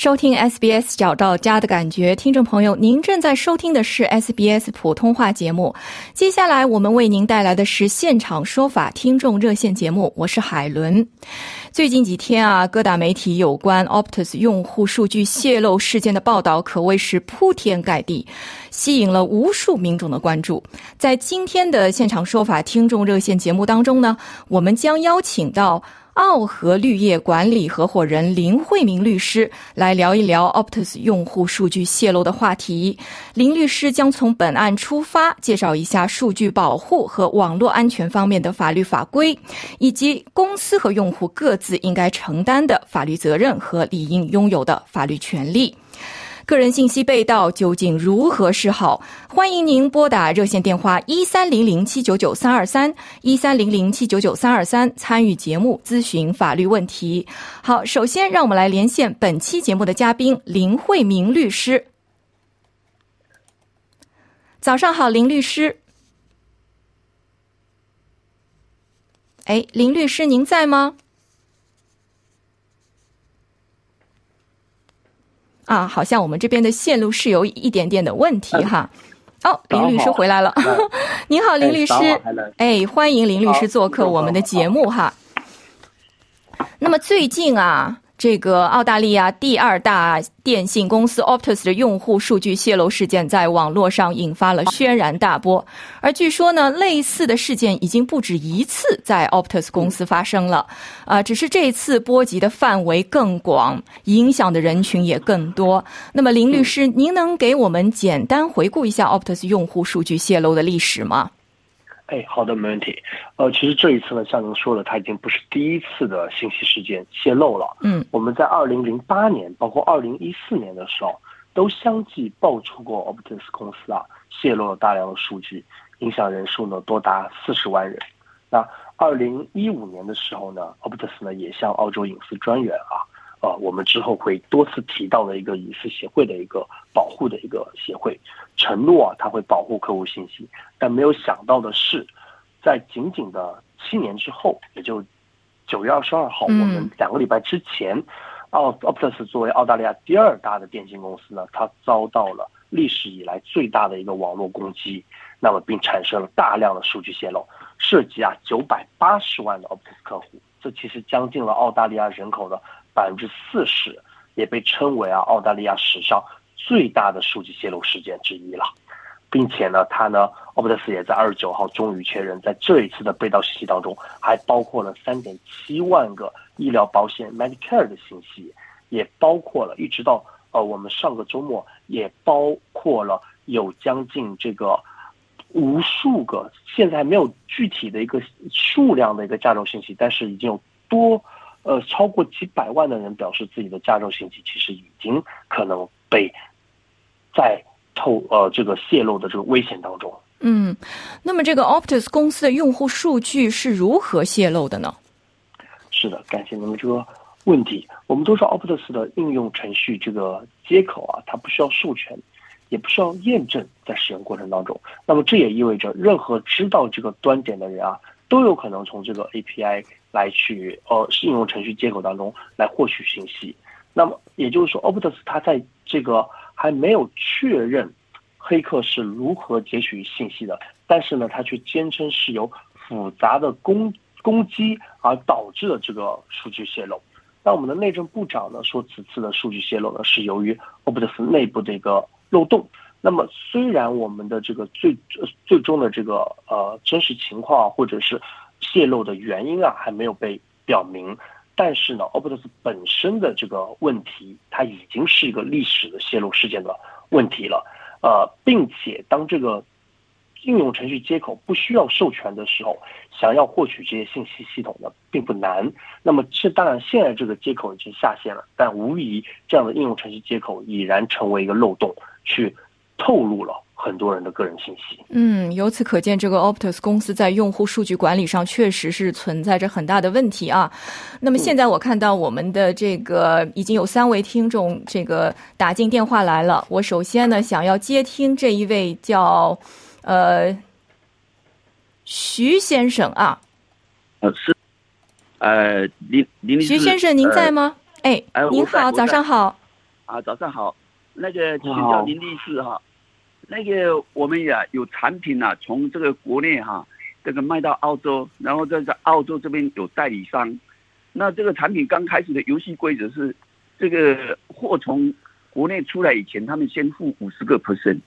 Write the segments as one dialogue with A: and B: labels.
A: 收听 SBS 找到家的感觉，听众朋友，您正在收听的是 SBS 普通话节目。接下来我们为您带来的是现场说法听众热线节目，我是海伦。最近几天啊，各大媒体有关 Optus 用户数据泄露事件的报道可谓是铺天盖地，吸引了无数民众的关注。在今天的现场说法听众热线节目当中呢，我们将邀请到。奥和绿业管理合伙人林慧明律师来聊一聊 Optus 用户数据泄露的话题。林律师将从本案出发，介绍一下数据保护和网络安全方面的法律法规，以及公司和用户各自应该承担的法律责任和理应拥有的法律权利。个人信息被盗究竟如何是好？欢迎您拨打热线电话一三零零七九九三二三一三零零七九九三二三参与节目咨询法律问题。好，首先让我们来连线本期节目的嘉宾林慧明律师。早上好，林律师。哎，林律师，您在吗？啊，好像我们这边的线路是有一点点的问题哈。哦，林律师回来了，您好，林律师，哎，欢迎林律师做客我们的节目哈。那么最近啊。这个澳大利亚第二大电信公司 Optus 的用户数据泄露事件在网络上引发了轩然大波，而据说呢，类似的事件已经不止一次在 Optus 公司发生了，啊，只是这次波及的范围更广，影响的人群也更多。那么，林律师，您能给我们简单回顾一下 Optus 用户数据泄露的历史吗？
B: 哎，好的，没问题。呃，其实这一次呢，像您说的，它已经不是第一次的信息事件泄露了。
A: 嗯，
B: 我们在二零零八年，包括二零一四年的时候，都相继爆出过 Optus 公司啊泄露了大量的数据，影响人数呢多达四十万人。那二零一五年的时候呢，Optus 呢也向澳洲隐私专员啊。呃，我们之后会多次提到的一个隐私协会的一个保护的一个协会，承诺啊，他会保护客户信息，但没有想到的是，在仅仅的七年之后，也就九月二十二号，我们两个礼拜之前，奥 Optus 作为澳大利亚第二大的电信公司呢，它遭到了历史以来最大的一个网络攻击，那么并产生了大量的数据泄露，涉及啊九百八十万的 Optus 客户，这其实将近了澳大利亚人口的。百分之四十，也被称为啊澳大利亚史上最大的数据泄露事件之一了，并且呢，他呢，奥布特斯也在二十九号终于确认，在这一次的被盗信息当中，还包括了三点七万个医疗保险 Medicare 的信息，也包括了，一直到呃我们上个周末，也包括了有将近这个无数个，现在还没有具体的一个数量的一个驾照信息，但是已经有多。呃，超过几百万的人表示自己的驾照信息其实已经可能被在透呃这个泄露的这个危险当中。
A: 嗯，那么这个 Optus 公司的用户数据是如何泄露的呢？
B: 是的，感谢您的这个问题。我们都说 Optus 的应用程序这个接口啊，它不需要授权，也不需要验证，在使用过程当中。那么这也意味着，任何知道这个端点的人啊，都有可能从这个 API。来去呃应用程序接口当中来获取信息，那么也就是说，Optus 它在这个还没有确认黑客是如何截取信息的，但是呢，它却坚称是由复杂的攻攻击而导致的这个数据泄露。那我们的内政部长呢说，此次的数据泄露呢是由于 Optus 内部的一个漏洞。那么虽然我们的这个最最终的这个呃真实情况或者是泄露的原因啊，还没有被表明，但是呢，Optus 本身的这个问题，它已经是一个历史的泄露事件的问题了。呃，并且当这个应用程序接口不需要授权的时候，想要获取这些信息系统呢，并不难。那么，这当然现在这个接口已经下线了，但无疑这样的应用程序接口已然成为一个漏洞，去透露了。很多人的个人信息。
A: 嗯，由此可见，这个 Optus 公司在用户数据管理上确实是存在着很大的问题啊。那么现在我看到我们的这个已经有三位听众这个打进电话来了。我首先呢想要接听这一位叫呃徐先生啊。
C: 呃是，呃林林
A: 徐先生您在吗？哎，您好，早上好。
C: 啊，早上好。那个请教林律师哈。那个我们呀有产品呐，从这个国内哈，这个卖到澳洲，然后在在澳洲这边有代理商。那这个产品刚开始的游戏规则是，这个货从国内出来以前，他们先付五十个 percent，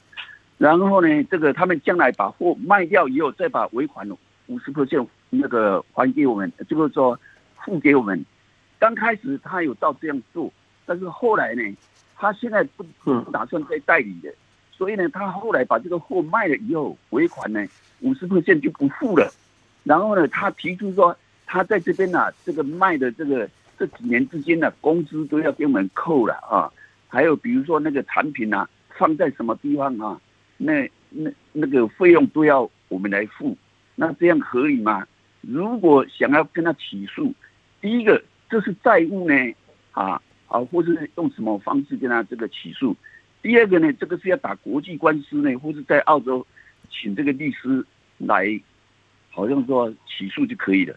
C: 然后呢，这个他们将来把货卖掉以后，再把尾款五十 percent 那个还给我们，就是说付给我们。刚开始他有照这样做，但是后来呢，他现在不不打算再代理的。所以呢，他后来把这个货卖了以后，尾款呢五十 percent 就不付了。然后呢，他提出说，他在这边呢，这个卖的这个这几年之间的工资都要给我们扣了啊。还有比如说那个产品啊，放在什么地方啊，那那那个费用都要我们来付。那这样合理吗？如果想要跟他起诉，第一个这是债务呢，啊啊，或是用什么方式跟他这个起诉？第二个呢，这个是要打国际官司呢，或者在澳洲请这个律师来，好像说起诉就可以了。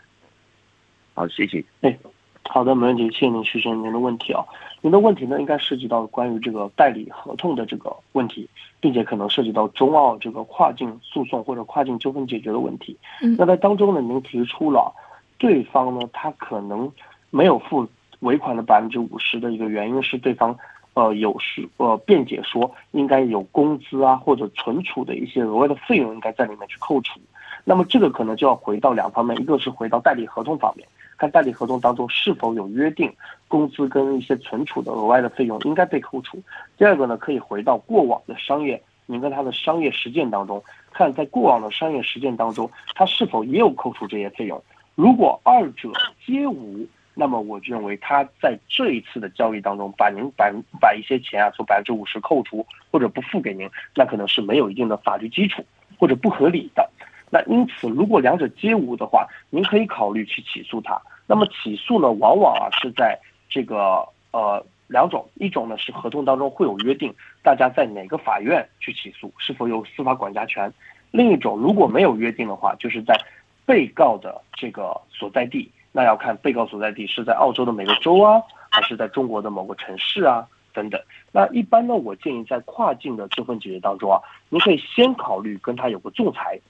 C: 好，谢谢。
B: 哎，好的，没问题。谢谢您，徐先生，您的问题啊，您的问题呢，应该涉及到关于这个代理合同的这个问题，并且可能涉及到中澳这个跨境诉讼或者跨境纠纷解决的问题。
A: 嗯。
B: 那在当中呢，您提出了对方呢，他可能没有付尾款的百分之五十的一个原因是对方。呃，有时呃辩解说应该有工资啊或者存储的一些额外的费用应该在里面去扣除，那么这个可能就要回到两方面，一个是回到代理合同方面，看代理合同当中是否有约定工资跟一些存储的额外的费用应该被扣除。第二个呢，可以回到过往的商业，您跟他的商业实践当中，看在过往的商业实践当中，他是否也有扣除这些费用，如果二者皆无。那么我认为他在这一次的交易当中，把您把把一些钱啊从百分之五十扣除或者不付给您，那可能是没有一定的法律基础或者不合理的。那因此，如果两者皆无的话，您可以考虑去起诉他。那么起诉呢，往往啊是在这个呃两种，一种呢是合同当中会有约定，大家在哪个法院去起诉，是否有司法管辖权；另一种如果没有约定的话，就是在被告的这个所在地。那要看被告所在地是在澳洲的每个州啊，还是在中国的某个城市啊，等等。那一般呢，我建议在跨境的纠纷解决当中啊，您可以先考虑跟他有个仲裁。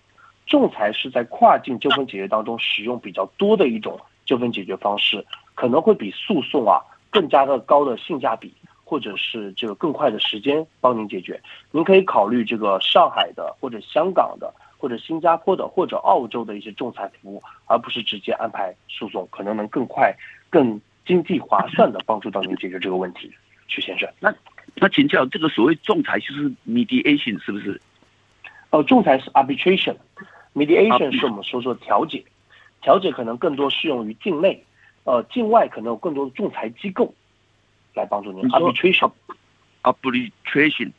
B: 仲裁是在跨境纠纷解决当中使用比较多的一种纠纷解决方式，可能会比诉讼啊更加的高的性价比，或者是这个更快的时间帮您解决。您可以考虑这个上海的或者香港的。或者新加坡的或者澳洲的一些仲裁服务，而不是直接安排诉讼，可能能更快、更经济划算的帮助到您解决这个问题，曲先生。
C: 那那请教，这个所谓仲裁就是 mediation 是不是？
B: 哦，仲裁是 arbitration，mediation 是我们说说调解，调解可能更多适用于境内，呃，境外可能有更多的仲裁机构来帮助您。
C: arbitration，arbitration。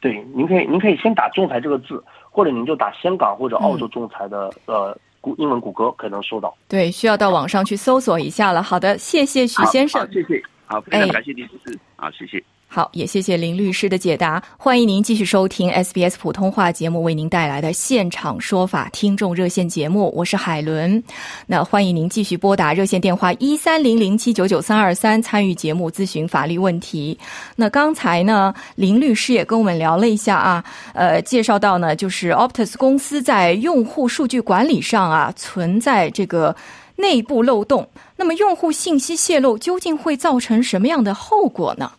B: 对，您可以您可以先打仲裁这个字，或者您就打香港或者澳洲仲裁的呃谷英文谷歌，可能收到。
A: 对，需要到网上去搜索一下了。好的，谢谢许先生。
C: 谢谢，好，非常感谢您支持，好，谢谢。
A: 好，也谢谢林律师的解答。欢迎您继续收听 SBS 普通话节目为您带来的现场说法听众热线节目，我是海伦。那欢迎您继续拨打热线电话一三零零七九九三二三参与节目咨询法律问题。那刚才呢，林律师也跟我们聊了一下啊，呃，介绍到呢，就是 Optus 公司在用户数据管理上啊存在这个内部漏洞。那么用户信息泄露究竟会造成什么样的后果呢？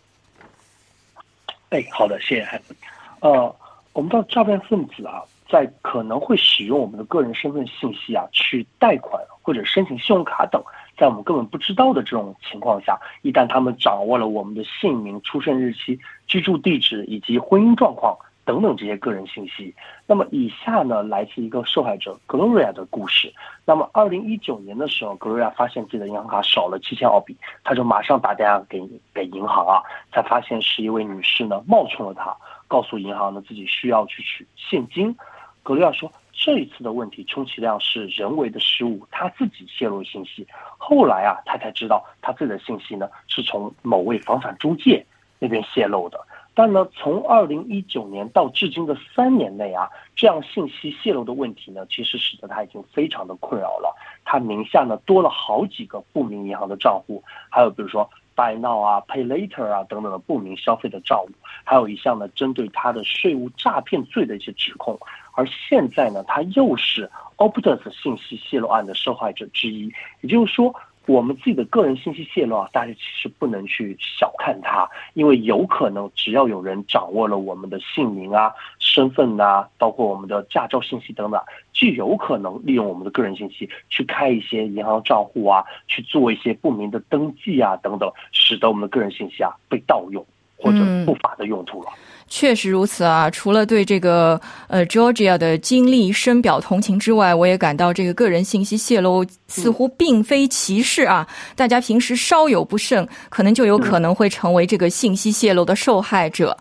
B: 哎，好的，谢谢孩子。呃，我们知道诈骗分子啊，在可能会使用我们的个人身份信息啊，去贷款或者申请信用卡等在我们根本不知道的这种情况下，一旦他们掌握了我们的姓名、出生日期、居住地址以及婚姻状况等等这些个人信息，那么以下呢来自一个受害者 Gloria 的故事。那么二零一九年的时候，Gloria 发现自己的银行卡少了七千澳币，他就马上打电话给给银行啊，才发现是一位女士呢冒充了他，告诉银行呢自己需要去取现金。格瑞亚说。这一次的问题充其量是人为的失误，他自己泄露信息。后来啊，他才知道他自己的信息呢是从某位房产中介那边泄露的。但呢，从二零一九年到至今的三年内啊，这样信息泄露的问题呢，其实使得他已经非常的困扰了。他名下呢多了好几个不明银行的账户，还有比如说 Buy Now 啊、Pay Later 啊等等的不明消费的账户，还有一项呢针对他的税务诈骗罪的一些指控。而现在呢，他又是 Optus 信息泄露案的受害者之一。也就是说，我们自己的个人信息泄露啊，大家其实不能去小看它，因为有可能只要有人掌握了我们的姓名啊、身份呐，包括我们的驾照信息等等，就有可能利用我们的个人信息去开一些银行账户啊，去做一些不明的登记啊等等，使得我们的个人信息啊被盗用或者不法的用途了。
A: 确实如此啊！除了对这个呃 Georgia 的经历深表同情之外，我也感到这个个人信息泄露似乎并非歧视啊！大家平时稍有不慎，可能就有可能会成为这个信息泄露的受害者。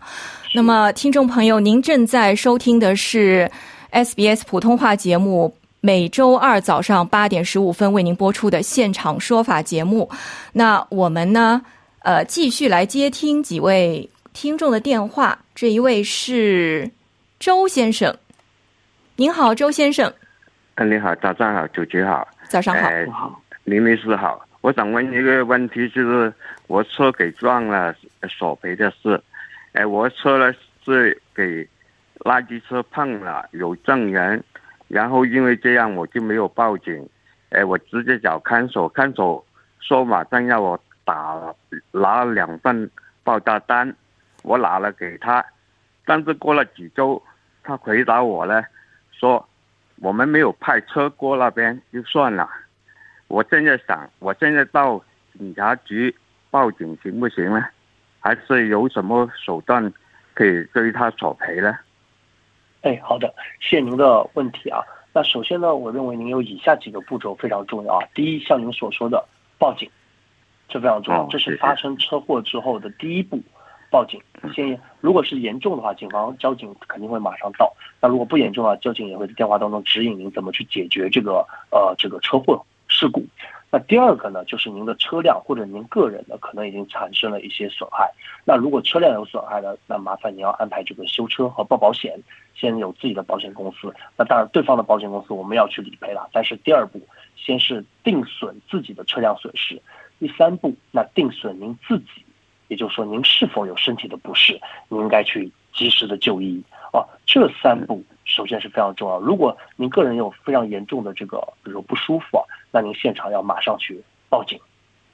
A: 那么，听众朋友，您正在收听的是 SBS 普通话节目，每周二早上八点十五分为您播出的现场说法节目。那我们呢，呃，继续来接听几位。听众的电话，这一位是周先生。您好，周先生。
D: 嗯，你好，早上好，主持好。
A: 早上好，
B: 好，
D: 林律师好。我想问一个问题，就是我车给撞了，索赔的事。哎，我车呢是给垃圾车碰了，有证人，然后因为这样我就没有报警。哎，我直接找看守，看守说马上要我打拿两份报价单。我拿了给他，但是过了几周，他回答我呢，说我们没有派车过那边，就算了。我现在想，我现在到警察局报警行不行呢？还是有什么手段可以对他索赔呢？
B: 哎，好的，谢谢您的问题啊。那首先呢，我认为您有以下几个步骤非常重要啊。第一，像您所说的报警，这非常重要，这是发生车祸之后的第一步。报警，先如果是严重的话，警方交警肯定会马上到。那如果不严重啊，交警也会在电话当中指引您怎么去解决这个呃这个车祸事故。那第二个呢，就是您的车辆或者您个人呢，可能已经产生了一些损害。那如果车辆有损害的，那麻烦您要安排这个修车和报保险，先有自己的保险公司。那当然，对方的保险公司我们要去理赔了。但是第二步，先是定损自己的车辆损失。第三步，那定损您自己。也就是说，您是否有身体的不适，您应该去及时的就医啊。这三步首先是非常重要。如果您个人有非常严重的这个，比如说不舒服啊，那您现场要马上去报警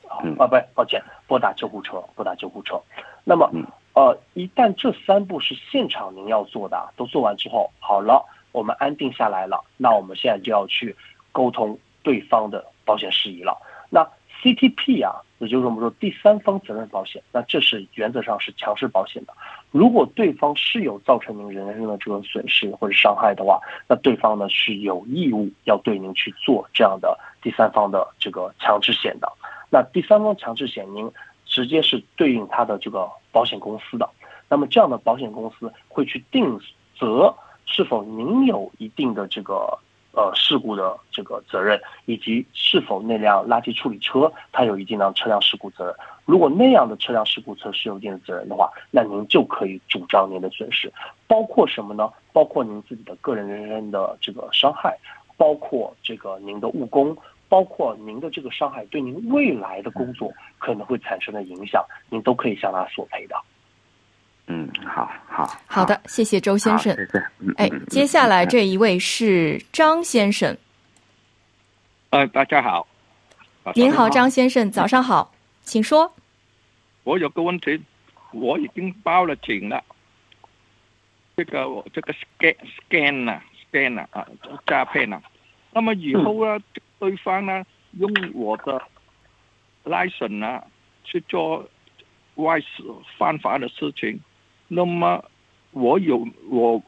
B: 啊啊，不，抱歉，拨打救护车，拨打救护车。那么，呃，一旦这三步是现场您要做的，都做完之后，好了，我们安定下来了，那我们现在就要去沟通对方的保险事宜了。那 CTP 啊。也就是我们说第三方责任保险，那这是原则上是强制保险的。如果对方是有造成您人身的这个损失或者伤害的话，那对方呢是有义务要对您去做这样的第三方的这个强制险的。那第三方强制险，您直接是对应他的这个保险公司的。那么这样的保险公司会去定责是否您有一定的这个。呃，事故的这个责任，以及是否那辆垃圾处理车它有一定的车辆事故责任。如果那样的车辆事故车是有一定的责任的话，那您就可以主张您的损失，包括什么呢？包括您自己的个人人身的这个伤害，包括这个您的误工，包括您的这个伤害对您未来的工作可能会产生的影响，您都可以向他索赔的。
D: 嗯，好好
A: 好的，谢谢周先生。
D: 谢谢。
A: 哎，接下来这一位是张先生。
E: 呃，大家好。
A: 您好，张先生，早上好，请说。
E: 我有个问题，我已经报了警了。这个我这个 scan scan 啊 scan 啊啊诈骗啊。那么以后呢，对方呢用我的 license 啊去做外事犯法的事情，那么我有我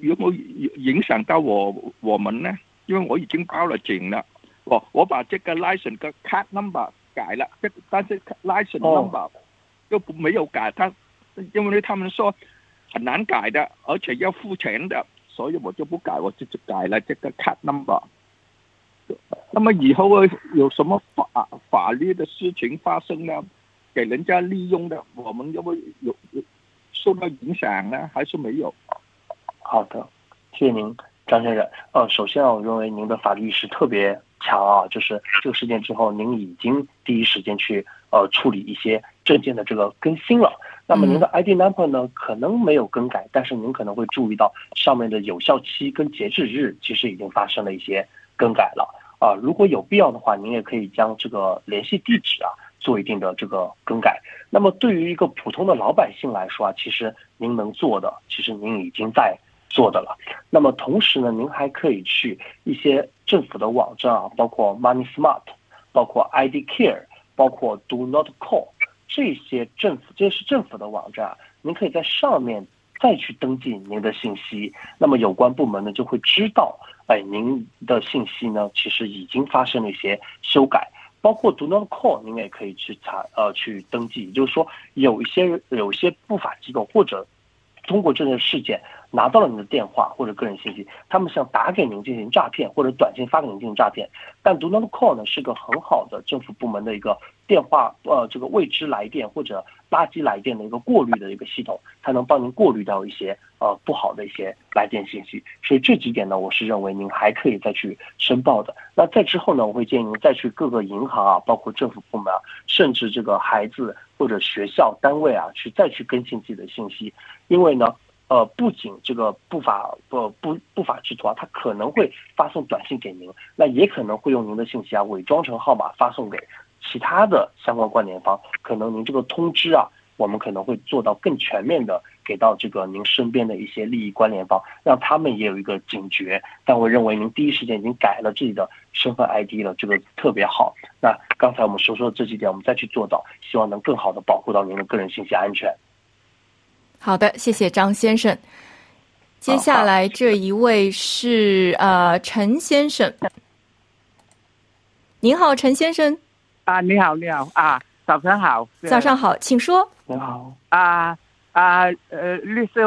E: 有冇影响到我我们呢？因为我已经报了警了，我我把这个 license 的 card number 改了，这但是 license number 又不没有改，他因为他们说很难改的，而且要付钱的，所以我就不改，我就就改了这个 card number。那么以后有什么法法律的事情发生呢？给人家利用的，我们要不有有受到影响呢，还是没有？
B: 好的，谢谢您，张先生。呃，首先啊，我认为您的法律意识特别强啊，就是这个事件之后，您已经第一时间去呃处理一些证件的这个更新了。那么您的 ID number 呢，可能没有更改，但是您可能会注意到上面的有效期跟截止日其实已经发生了一些更改了啊。如果有必要的话，您也可以将这个联系地址啊。做一定的这个更改，那么对于一个普通的老百姓来说啊，其实您能做的，其实您已经在做的了。那么同时呢，您还可以去一些政府的网站啊，包括 Money Smart，包括 ID Care，包括 Do Not Call 这些政府，这是政府的网站，您可以在上面再去登记您的信息，那么有关部门呢就会知道，哎，您的信息呢其实已经发生了一些修改。包括 Do Not Call，您也可以去查呃去登记，也就是说有一些有一些不法机构或者通过这件事件拿到了你的电话或者个人信息，他们想打给您进行诈骗或者短信发给您进行诈骗。但 Do Not Call 呢是个很好的政府部门的一个电话呃这个未知来电或者垃圾来电的一个过滤的一个系统，它能帮您过滤掉一些呃不好的一些来电信息。所以这几点呢，我是认为您还可以再去申报的。那在之后呢，我会建议您再去各个银行啊，包括政府部门啊，甚至这个孩子或者学校单位啊，去再去更新自己的信息，因为呢。呃，不仅这个不法不不不法之徒啊，他可能会发送短信给您，那也可能会用您的信息啊伪装成号码发送给其他的相关关联方，可能您这个通知啊，我们可能会做到更全面的给到这个您身边的一些利益关联方，让他们也有一个警觉。但我认为您第一时间已经改了自己的身份 ID 了，这个特别好。那刚才我们所说的这几点，我们再去做到，希望能更好的保护到您的个人信息安全。
A: 好的，谢谢张先生。接下来这一位是呃陈先生，您好，陈先生。
F: 啊，你好，你好啊，早上好。
A: 早上好，请说。
B: 你好。
F: 啊啊呃，律师，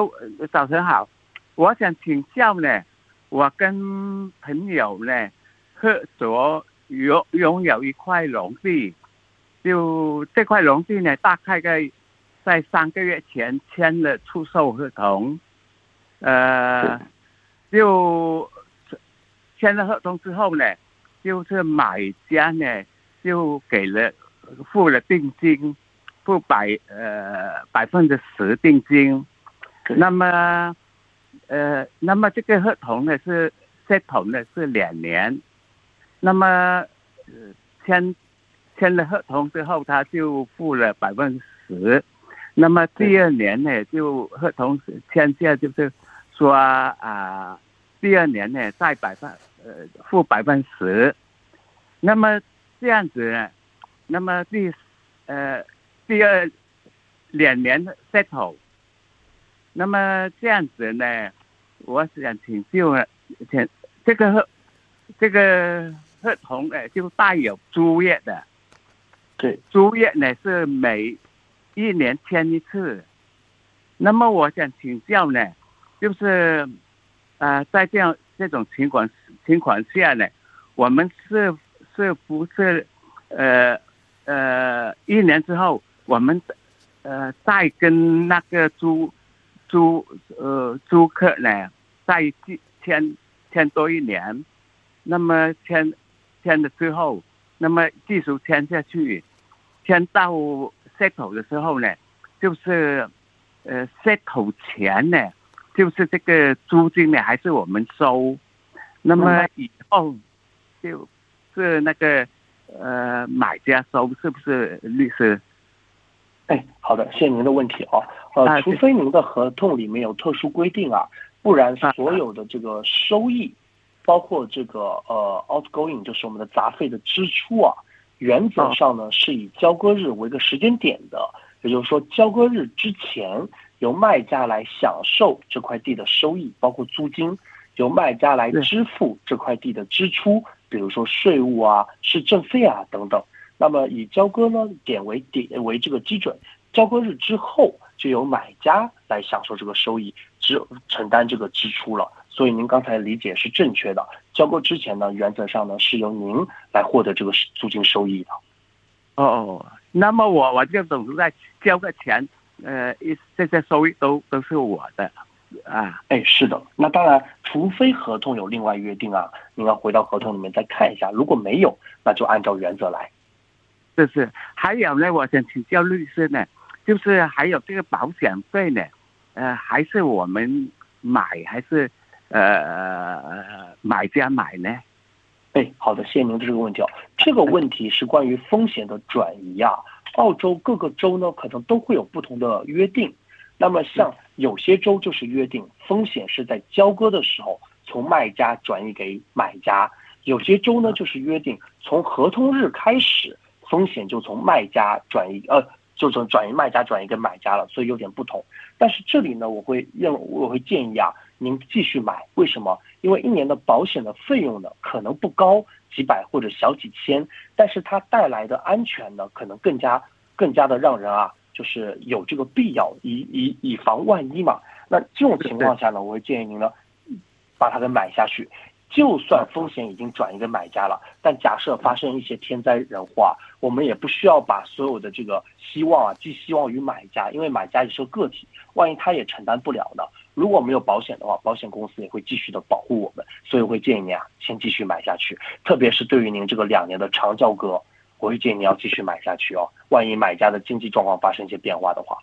F: 早晨好。我想请教呢，我跟朋友呢合作拥拥有一块农地，就这块农地呢，大概在。在三个月前签了出售合同，呃，就签了合同之后呢，就是买家呢就给了付了定金，付百呃百分之十定金，那么呃那么这个合同呢是合同呢是两年，那么签签了合同之后他就付了百分之十。那么第二年呢，就合同签下，就是说啊，第二年呢再百分呃付百分十，那么这样子，呢，那么第呃第二两年 settle，那么这样子呢，我想请就请这个合这个合同呢就带有租约的，
B: 对，
F: 租约呢是每。一年签一次，那么我想请教呢，就是，呃，在这样这种情况情况下呢，我们是是不是，呃呃，一年之后我们，呃，再跟那个租租呃租客呢再签签多一年，那么签签了之后，那么继续签下去，签到。settle 的时候呢，就是呃 settle 钱呢，就是这个租金呢，还是我们收。那么以后就是那个呃买家收，是不是律师？
B: 哎，好的，谢谢您的问题啊。呃，除非您的合同里面有特殊规定啊，不然所有的这个收益，包括这个呃 outgoing，就是我们的杂费的支出啊。原则上呢是以交割日为个时间点的，也就是说交割日之前由卖家来享受这块地的收益，包括租金，由卖家来支付这块地的支出，比如说税务啊、市政费啊等等。那么以交割呢点为点为这个基准，交割日之后就由买家来享受这个收益，只承担这个支出了。所以您刚才理解是正确的。交割之前呢，原则上呢是由您来获得这个租金收益的。
F: 哦哦，那么我我就等于在交个钱，呃，这些收益都都是我的啊。
B: 哎，是的。那当然，除非合同有另外约定啊，你要回到合同里面再看一下。如果没有，那就按照原则来。
F: 就是。还有呢，我想请教律师呢，就是还有这个保险费呢，呃，还是我们买还是？呃，买家买呢？
B: 哎，好的，谢谢您的这个问题哦。这个问题是关于风险的转移啊。澳洲各个州呢，可能都会有不同的约定。那么，像有些州就是约定风险是在交割的时候从卖家转移给买家；有些州呢就是约定从合同日开始风险就从卖家转移，呃，就从转移卖家转移给买家了，所以有点不同。但是这里呢，我会认我会建议啊。您继续买，为什么？因为一年的保险的费用呢，可能不高，几百或者小几千，但是它带来的安全呢，可能更加更加的让人啊，就是有这个必要，以以以防万一嘛。那这种情况下呢，我会建议您呢，把它给买下去。就算风险已经转移给买家了，但假设发生一些天灾人祸啊，我们也不需要把所有的这个希望啊寄希望于买家，因为买家也是个体，万一他也承担不了呢？如果没有保险的话，保险公司也会继续的保护我们，所以会建议您啊，先继续买下去。特别是对于您这个两年的长交割，我会建议你要继续买下去哦。万一买家的经济状况发生一些变化的话，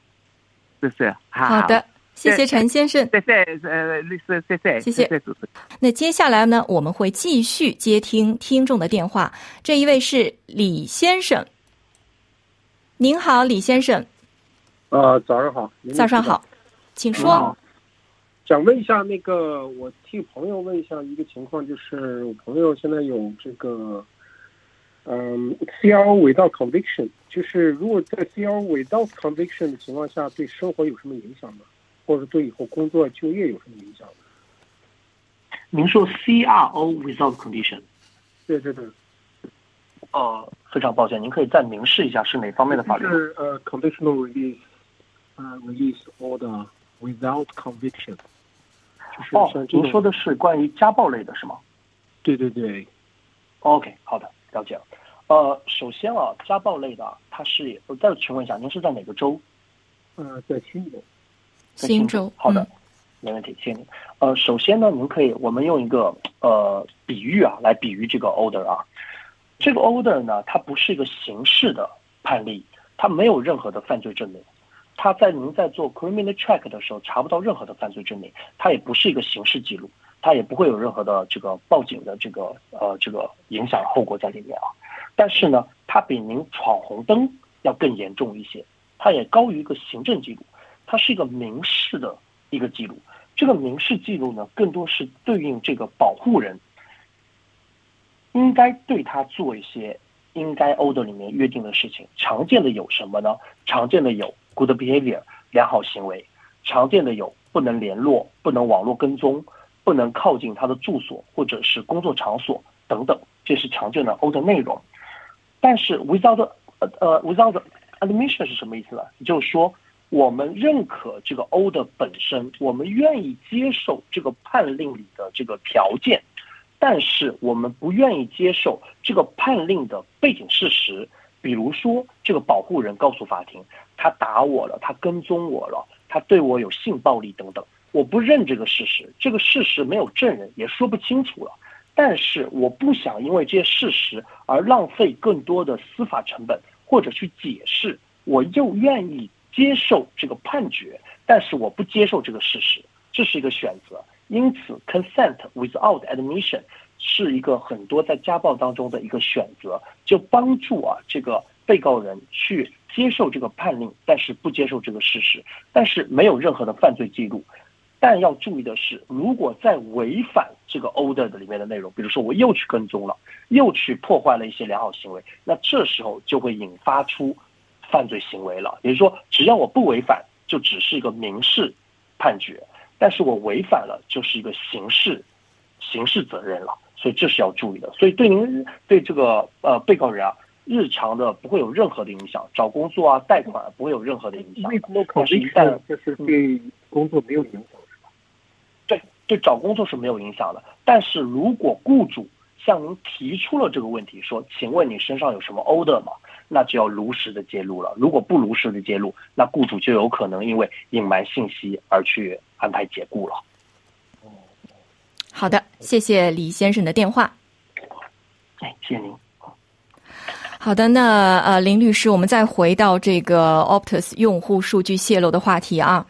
F: 谢谢。
A: 好的，谢谢陈先生，
F: 谢谢呃律师，谢谢，
A: 谢谢。那接下来呢，我们会继续接听听众的电话。这一位是李先生，您好，李先生。
G: 呃，早上好。
A: 早上好，请说。
G: 想问一下，那个我替朋友问一下一个情况，就是我朋友现在有这个，嗯，CRO without conviction，就是如果在 CRO without conviction 的情况下，对生活有什么影响呢？或者对以后工作就业有什么影响呢？
B: 您说 CRO without condition？
G: 对对对。
B: 呃，非常抱歉，您可以再明示一下是哪方面的法律？
G: 是呃，conditional release，呃，release order without conviction。
B: 哦，您说的是关于家暴类的是吗？
G: 对对对。
B: OK，好的，了解了。呃，首先啊，家暴类的，它是我再请问一下，您是在哪个州？
G: 呃，在新州。
A: 新州。
B: 好的，没问题，谢谢您。呃，首先呢，您可以我们用一个呃比喻啊来比喻这个 order 啊。这个 order 呢，它不是一个刑事的判例，它没有任何的犯罪证明。它在您在做 criminal check 的时候查不到任何的犯罪证明，它也不是一个刑事记录，它也不会有任何的这个报警的这个呃这个影响后果在里面啊。但是呢，它比您闯红灯要更严重一些，它也高于一个行政记录，它是一个民事的一个记录。这个民事记录呢，更多是对应这个保护人应该对他做一些应该 order 里面约定的事情。常见的有什么呢？常见的有。Good behavior，良好行为，常见的有不能联络、不能网络跟踪、不能靠近他的住所或者是工作场所等等，这是常见的 O 的内容。但是 without 呃呃 without admission 是什么意思呢？就是说我们认可这个 O 的本身，我们愿意接受这个判令里的这个条件，但是我们不愿意接受这个判令的背景事实。比如说，这个保护人告诉法庭，他打我了，他跟踪我了，他对我有性暴力等等，我不认这个事实，这个事实没有证人，也说不清楚了。但是我不想因为这些事实而浪费更多的司法成本，或者去解释，我又愿意接受这个判决，但是我不接受这个事实，这是一个选择。因此，consent without admission。是一个很多在家暴当中的一个选择，就帮助啊这个被告人去接受这个判令，但是不接受这个事实，但是没有任何的犯罪记录，但要注意的是，如果在违反这个 order 的里面的内容，比如说我又去跟踪了，又去破坏了一些良好行为，那这时候就会引发出犯罪行为了。也就是说，只要我不违反，就只是一个民事判决；但是我违反了，就是一个刑事刑事责任了。所以这是要注意的。所以对您对这个呃被告人啊，日常的不会有任何的影响，找工作啊、贷款不会有任何的影响。
G: 为什么考虑旦就是对工作没有影响？
B: 对对，找工作是没有影响的。但是如果雇主向您提出了这个问题，说，请问你身上有什么 order 吗？那就要如实的揭露了。如果不如实的揭露，那雇主就有可能因为隐瞒信息而去安排解雇了。
A: 好的，谢谢李先生的电话。
B: 哎，谢谢您。
A: 好的，那呃，林律师，我们再回到这个 Optus 用户数据泄露的话题啊。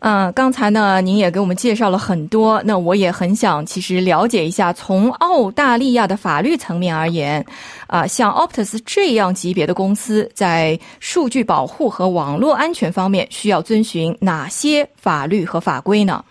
A: 嗯，刚才呢，您也给我们介绍了很多，那我也很想其实了解一下，从澳大利亚的法律层面而言，啊，像 Optus 这样级别的公司在数据保护和网络安全方面需要遵循哪些法律和法规呢？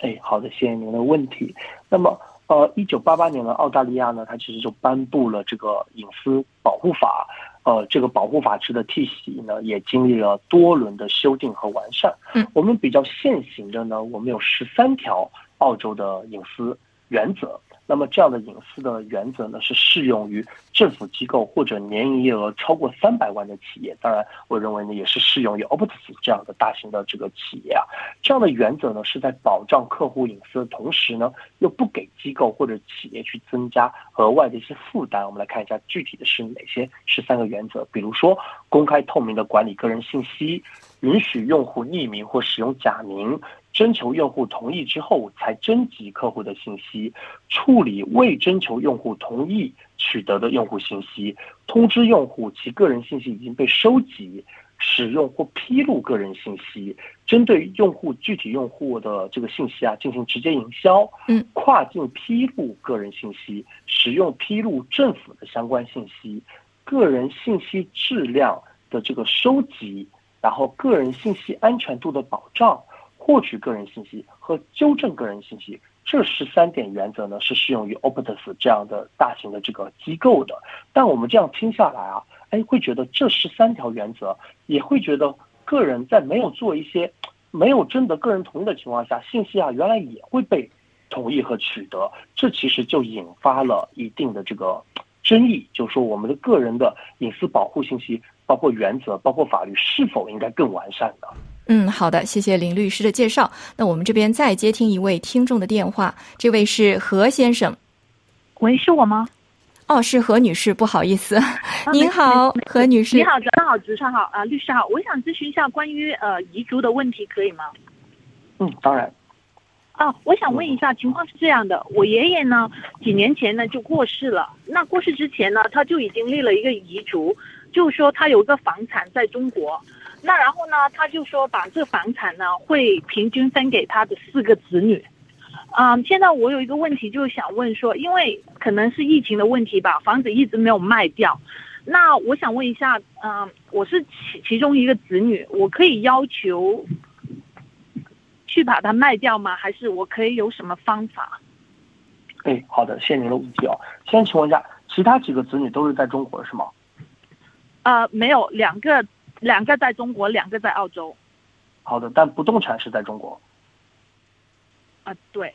B: 哎，好的，谢谢您的问题。那么，呃，一九八八年的澳大利亚呢，它其实就颁布了这个隐私保护法。呃，这个保护法制的体系呢，也经历了多轮的修订和完善。
A: 嗯，
B: 我们比较现行的呢，我们有十三条澳洲的隐私原则。那么这样的隐私的原则呢，是适用于政府机构或者年营业额超过三百万的企业。当然，我认为呢，也是适用于 Optus 这样的大型的这个企业啊。这样的原则呢，是在保障客户隐私的同时呢，又不给机构或者企业去增加额外的一些负担。我们来看一下具体的是哪些十三个原则，比如说公开透明的管理个人信息，允许用户匿名或使用假名。征求用户同意之后才征集客户的信息，处理未征求用户同意取得的用户信息，通知用户其个人信息已经被收集、使用或披露个人信息，针对用户具体用户的这个信息啊进行直接营销，
A: 嗯，
B: 跨境披露个人信息，使用披露政府的相关信息，个人信息质量的这个收集，然后个人信息安全度的保障。获取个人信息和纠正个人信息，这十三点原则呢是适用于 Optus 这样的大型的这个机构的。但我们这样听下来啊，哎，会觉得这十三条原则，也会觉得个人在没有做一些没有征得个人同意的情况下，信息啊原来也会被同意和取得。这其实就引发了一定的这个争议，就是说我们的个人的隐私保护信息，包括原则，包括法律，是否应该更完善呢？
A: 嗯，好的，谢谢林律师的介绍。那我们这边再接听一位听众的电话，这位是何先生。
H: 喂，是我吗？
A: 哦，是何女士，不好意思。您好，何女士。
H: 你好，早上好，主持人好，啊，律师好，我想咨询一下关于呃遗嘱的问题，可以吗？
B: 嗯，当然。
H: 啊，我想问一下，情况是这样的，我爷爷呢几年前呢就过世了，那过世之前呢他就已经立了一个遗嘱，就说他有个房产在中国。那然后呢，他就说把这房产呢会平均分给他的四个子女。嗯，现在我有一个问题，就是想问说，因为可能是疫情的问题吧，房子一直没有卖掉。那我想问一下，嗯，我是其其中一个子女，我可以要求去把它卖掉吗？还是我可以有什么方法？
B: 哎，好的，谢谢您的问题哦。先请问一下，其他几个子女都是在中国是吗？
H: 呃，没有，两个。两个在中国，两个在澳洲。
B: 好的，但不动产是在中国。
H: 啊，对。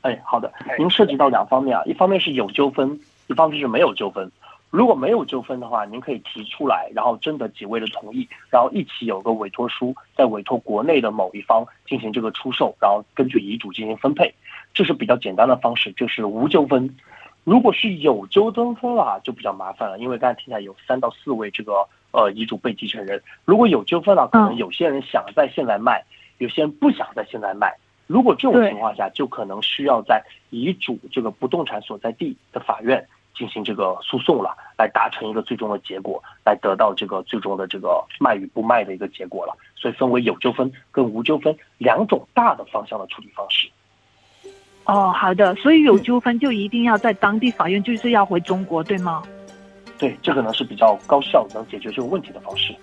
B: 哎，好的，您涉及到两方面啊，一方面是有纠纷，一方面是没有纠纷。如果没有纠纷的话，您可以提出来，然后征得几位的同意，然后一起有个委托书，再委托国内的某一方进行这个出售，然后根据遗嘱进行分配，这是比较简单的方式，就是无纠纷。如果是有纠纷了，就比较麻烦了，因为刚才听起来有三到四位这个。呃，遗嘱被继承人如果有纠纷了，可能有些人想在现在卖，有些人不想在现在卖。如果这种情况下，就可能需要在遗嘱这个不动产所在地的法院进行这个诉讼了，来达成一个最终的结果，来得到这个最终的这个卖与不卖的一个结果了。所以分为有纠纷跟无纠纷两种大的方向的处理方式。
H: 哦，好的，所以有纠纷就一定要在当地法院，就是要回中国，对吗？
B: 对，这个呢是比较高效能解决这个问题的方式。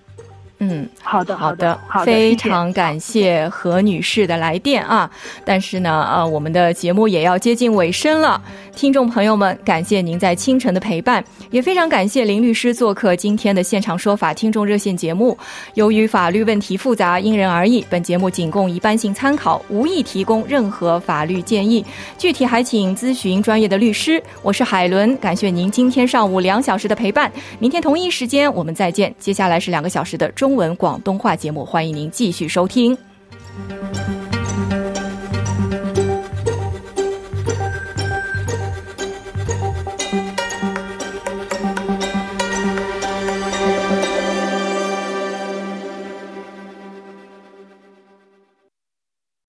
A: 嗯，
H: 好的，
A: 好
H: 的，好的，
A: 非常感谢何女士的来电啊！但是呢，呃，我们的节目也要接近尾声了，听众朋友们，感谢您在清晨的陪伴，也非常感谢林律师做客今天的现场说法听众热线节目。由于法律问题复杂，因人而异，本节目仅供一般性参考，无意提供任何法律建议，具体还请咨询专业的律师。我是海伦，感谢您今天上午两小时的陪伴，明天同一时间我们再见。接下来是两个小时的中。文广东话节目，欢迎您继续收听。